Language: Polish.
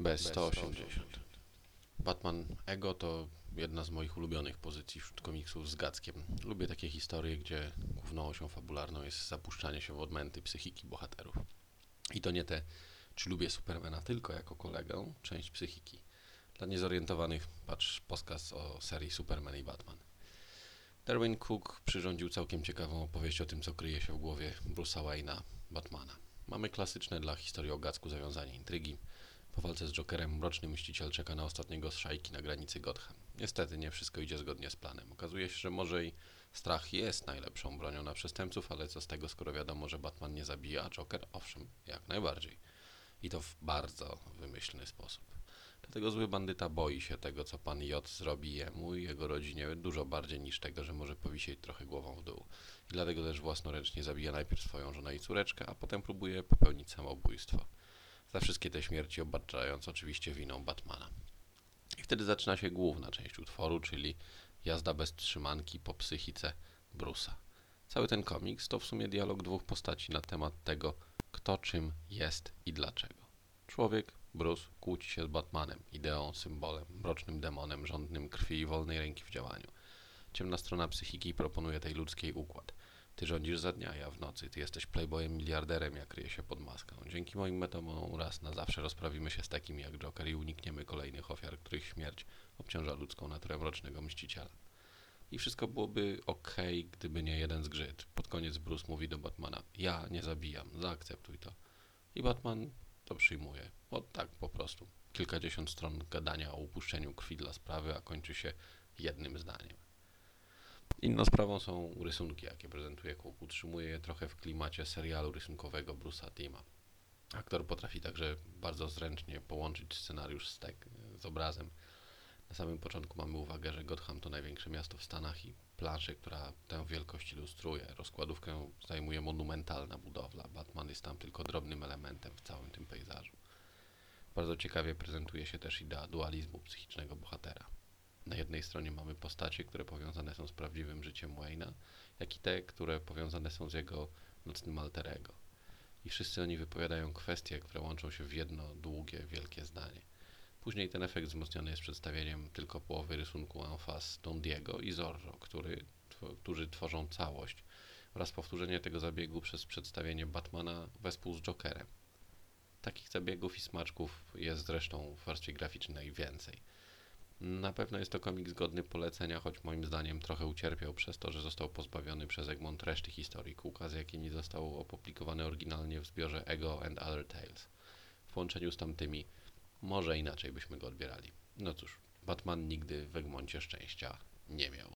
B180. Batman Ego to jedna z moich ulubionych pozycji wśród komiksów z Gackiem. Lubię takie historie, gdzie główną osią fabularną jest zapuszczanie się w odmęty psychiki bohaterów. I to nie te, czy lubię Supermana tylko jako kolegę, część psychiki. Dla niezorientowanych patrz podcast o serii Superman i Batman. Darwin Cook przyrządził całkiem ciekawą opowieść o tym, co kryje się w głowie Bruce'a Wayne'a, Batmana. Mamy klasyczne dla historii o Gacku zawiązanie intrygi. Po walce z Jokerem mroczny mściciel czeka na ostatniego z szajki na granicy Gotham. Niestety nie wszystko idzie zgodnie z planem. Okazuje się, że może i strach jest najlepszą bronią na przestępców, ale co z tego, skoro wiadomo, że Batman nie zabija, a Joker owszem, jak najbardziej. I to w bardzo wymyślny sposób. Dlatego zły bandyta boi się tego, co pan J zrobi jemu i jego rodzinie dużo bardziej niż tego, że może powisieć trochę głową w dół. I dlatego też własnoręcznie zabija najpierw swoją żonę i córeczkę, a potem próbuje popełnić samobójstwo. Za wszystkie te śmierci obarczając oczywiście winą Batmana. I wtedy zaczyna się główna część utworu, czyli jazda bez trzymanki po psychice Bruce'a. Cały ten komiks to w sumie dialog dwóch postaci na temat tego, kto czym jest i dlaczego. Człowiek, Bruce, kłóci się z Batmanem, ideą, symbolem, mrocznym demonem, żądnym krwi i wolnej ręki w działaniu. Ciemna strona psychiki proponuje tej ludzkiej układ. Ty rządzisz za dnia, ja w nocy. Ty jesteś playboyem miliarderem, ja kryję się pod maską. Dzięki moim metodom raz na zawsze rozprawimy się z takim jak Joker i unikniemy kolejnych ofiar, których śmierć obciąża ludzką naturę mrocznego mściciela. I wszystko byłoby ok, gdyby nie jeden zgrzyt. Pod koniec Bruce mówi do Batmana: Ja nie zabijam, zaakceptuj to. I Batman to przyjmuje. Bo tak po prostu. Kilkadziesiąt stron gadania o upuszczeniu krwi dla sprawy, a kończy się jednym zdaniem. Inną sprawą są rysunki, jakie prezentuje Cook. Utrzymuje je trochę w klimacie serialu rysunkowego Bruce'a Tima. Aktor potrafi także bardzo zręcznie połączyć scenariusz z, tek- z obrazem. Na samym początku mamy uwagę, że Gotham to największe miasto w Stanach i planszę, która tę wielkość ilustruje. Rozkładówkę zajmuje monumentalna budowla. Batman jest tam tylko drobnym elementem w całym tym pejzażu. Bardzo ciekawie prezentuje się też idea dualizmu psychicznego bohatera. Na jednej stronie mamy postacie, które powiązane są z prawdziwym życiem Wayne'a, jak i te, które powiązane są z jego nocnym alterego. I wszyscy oni wypowiadają kwestie, które łączą się w jedno długie, wielkie zdanie. Później ten efekt wzmocniony jest przedstawieniem tylko połowy rysunku Enfas Don Diego i Zorro, który, tw- którzy tworzą całość oraz powtórzenie tego zabiegu przez przedstawienie Batmana wespół z Jokerem. Takich zabiegów i smaczków jest zresztą w warstwie graficznej więcej. Na pewno jest to komiks godny polecenia, choć moim zdaniem trochę ucierpiał przez to, że został pozbawiony przez Egmont reszty historii Cooka, z jakimi został opublikowany oryginalnie w zbiorze Ego and Other Tales. W połączeniu z tamtymi może inaczej byśmy go odbierali. No cóż, Batman nigdy w Egmoncie szczęścia nie miał.